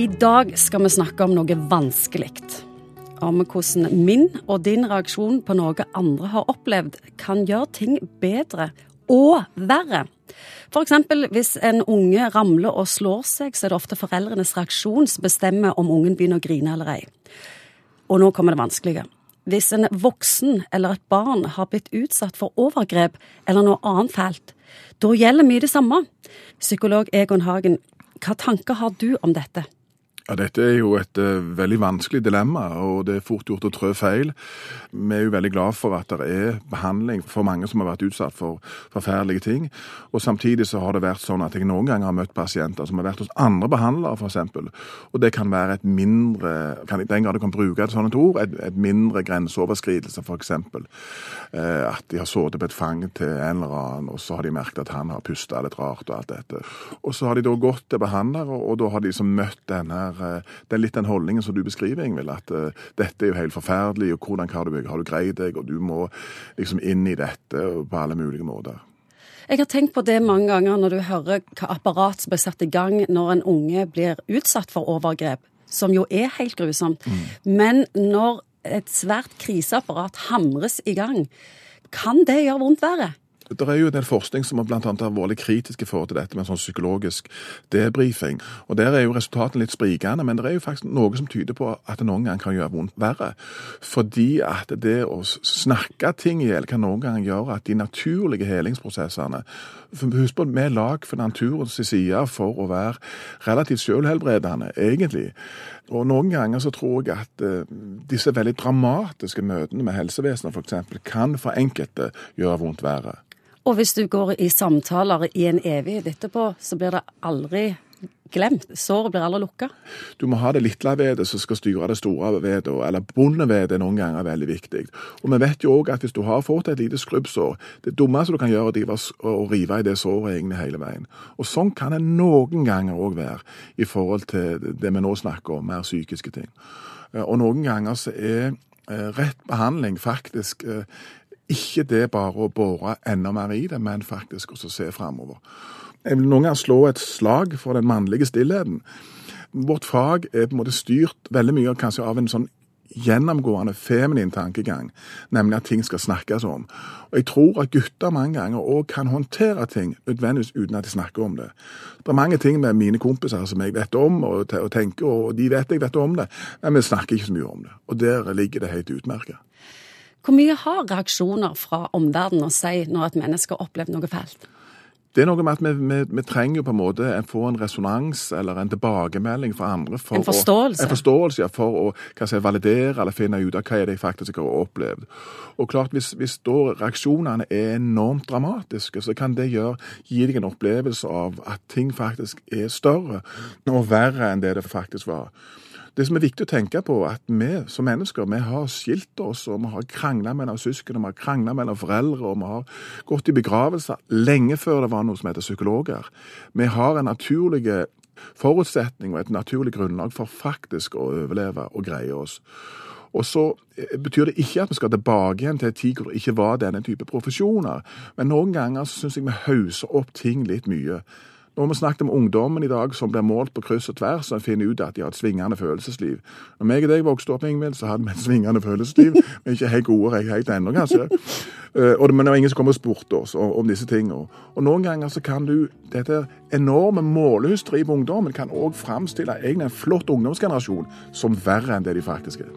I dag skal vi snakke om noe vanskelig. Om hvordan min og din reaksjon på noe andre har opplevd, kan gjøre ting bedre og verre. F.eks. hvis en unge ramler og slår seg, så er det ofte foreldrenes reaksjon som bestemmer om ungen begynner å grine eller ei. Og nå kommer det vanskelige. Hvis en voksen eller et barn har blitt utsatt for overgrep eller noe annet fælt, da gjelder mye det samme. Psykolog Egon Hagen, hva tanker har du om dette? Ja, Dette er jo et uh, veldig vanskelig dilemma, og det er fort gjort å trø feil. Vi er jo veldig glad for at det er behandling for mange som har vært utsatt for forferdelige ting. Og Samtidig så har det vært sånn at jeg noen ganger har møtt pasienter som har vært hos andre behandlere, f.eks. Og det kan være et mindre kan, I den grad du kan bruke et sånt ord, et, et mindre grenseoverskridelse, f.eks. Uh, at de har sittet på et fang til en eller annen, og så har de merket at han har pusta litt rart og alt dette. Og så har de da gått til behandler, og, og da har de liksom møtt denne Eh, det er litt den holdningen som du beskriver, Ingvild. At uh, dette er jo helt forferdelig, og hvordan har du, har du greid deg, og du må liksom inn i dette på alle mulige måter. Jeg har tenkt på det mange ganger når du hører hva apparat som blir satt i gang når en unge blir utsatt for overgrep, som jo er helt grusomt. Mm. Men når et svært kriseapparat hamres i gang, kan det gjøre vondt verre? Det er jo en del forskning som annet har vært kritiske forhold til dette med en sånn psykologisk debrifing. Og Der er jo resultatene litt sprikende, men det er jo faktisk noe som tyder på at det noen ganger kan gjøre vondt verre. Fordi at det å snakke ting i hjel kan noen ganger gjøre at de naturlige helingsprosessene Husk på vi er lag for naturens side for å være relativt selvhelbredende, egentlig. Og noen ganger så tror jeg at uh, disse veldig dramatiske møtene med helsevesenet f.eks. kan for enkelte gjøre vondt verre. Og hvis du går i samtaler i en evighet etterpå, så blir det aldri glemt. Såret blir aldri lukka. Du må ha det lille vedet som skal styre det store vedet, eller bondevedet er noen ganger veldig viktig. Og vi vet jo òg at hvis du har fått et lite skrubbsår, det dummeste du kan gjøre, er å rive i det såret egentlig hele veien. Og sånn kan det noen ganger òg være i forhold til det vi nå snakker om, mer psykiske ting. Og noen ganger så er eh, rett behandling faktisk eh, ikke det bare å bore enda mer i det, men faktisk også se framover. Jeg vil noen ganger slå et slag for den mannlige stillheten. Vårt fag er på en måte styrt veldig mye kanskje av en sånn gjennomgående feminin tankegang, nemlig at ting skal snakkes om. Og Jeg tror at gutter mange ganger òg kan håndtere ting nødvendigvis uten at de snakker om det. Det er mange ting med mine kompiser som jeg vet om og, tenker, og de vet jeg vet om det, men vi snakker ikke så mye om det. Og der ligger det helt utmerket. Hvor mye har reaksjoner fra omverdenen å si når et menneske har opplevd noe fælt? Det er noe med at vi, vi, vi trenger på en måte å få en resonans eller en tilbakemelding fra andre. For en forståelse? Å, en forståelse, ja, For å si, validere eller finne ut av hva er det jeg faktisk har opplevd. Og klart, Hvis, hvis da reaksjonene er enormt dramatiske, så kan det gjøre, gi deg en opplevelse av at ting faktisk er større og verre enn det det faktisk var. Det som er viktig å tenke på, er at vi som mennesker vi har skilt oss, og vi har krangla mellom søsken, vi har krangla mellom foreldre, og vi har gått i begravelser lenge før det var noe som heter psykologer. Vi har en naturlig forutsetning og et naturlig grunnlag for faktisk å overleve og greie oss. Og så eh, betyr det ikke at vi skal tilbake igjen til en tid hvor det ikke var denne type profesjoner, men noen ganger syns jeg vi hauser opp ting litt mye. Nå har vi snakket om ungdommen i dag som blir målt på kryss og tvers, og finner ut at de har et svingende følelsesliv. Når meg og deg vokste opp, Ingvild, så hadde vi et svingende følelsesliv. Vi er ikke helt gode helt ennå, kanskje. Uh, og det, men det var ingen som kom og spurte oss om disse tingene. Og noen ganger så kan du Dette enorme målehysteriet på ungdommen kan òg framstille egentlig en flott ungdomsgenerasjon som verre enn det de faktisk er.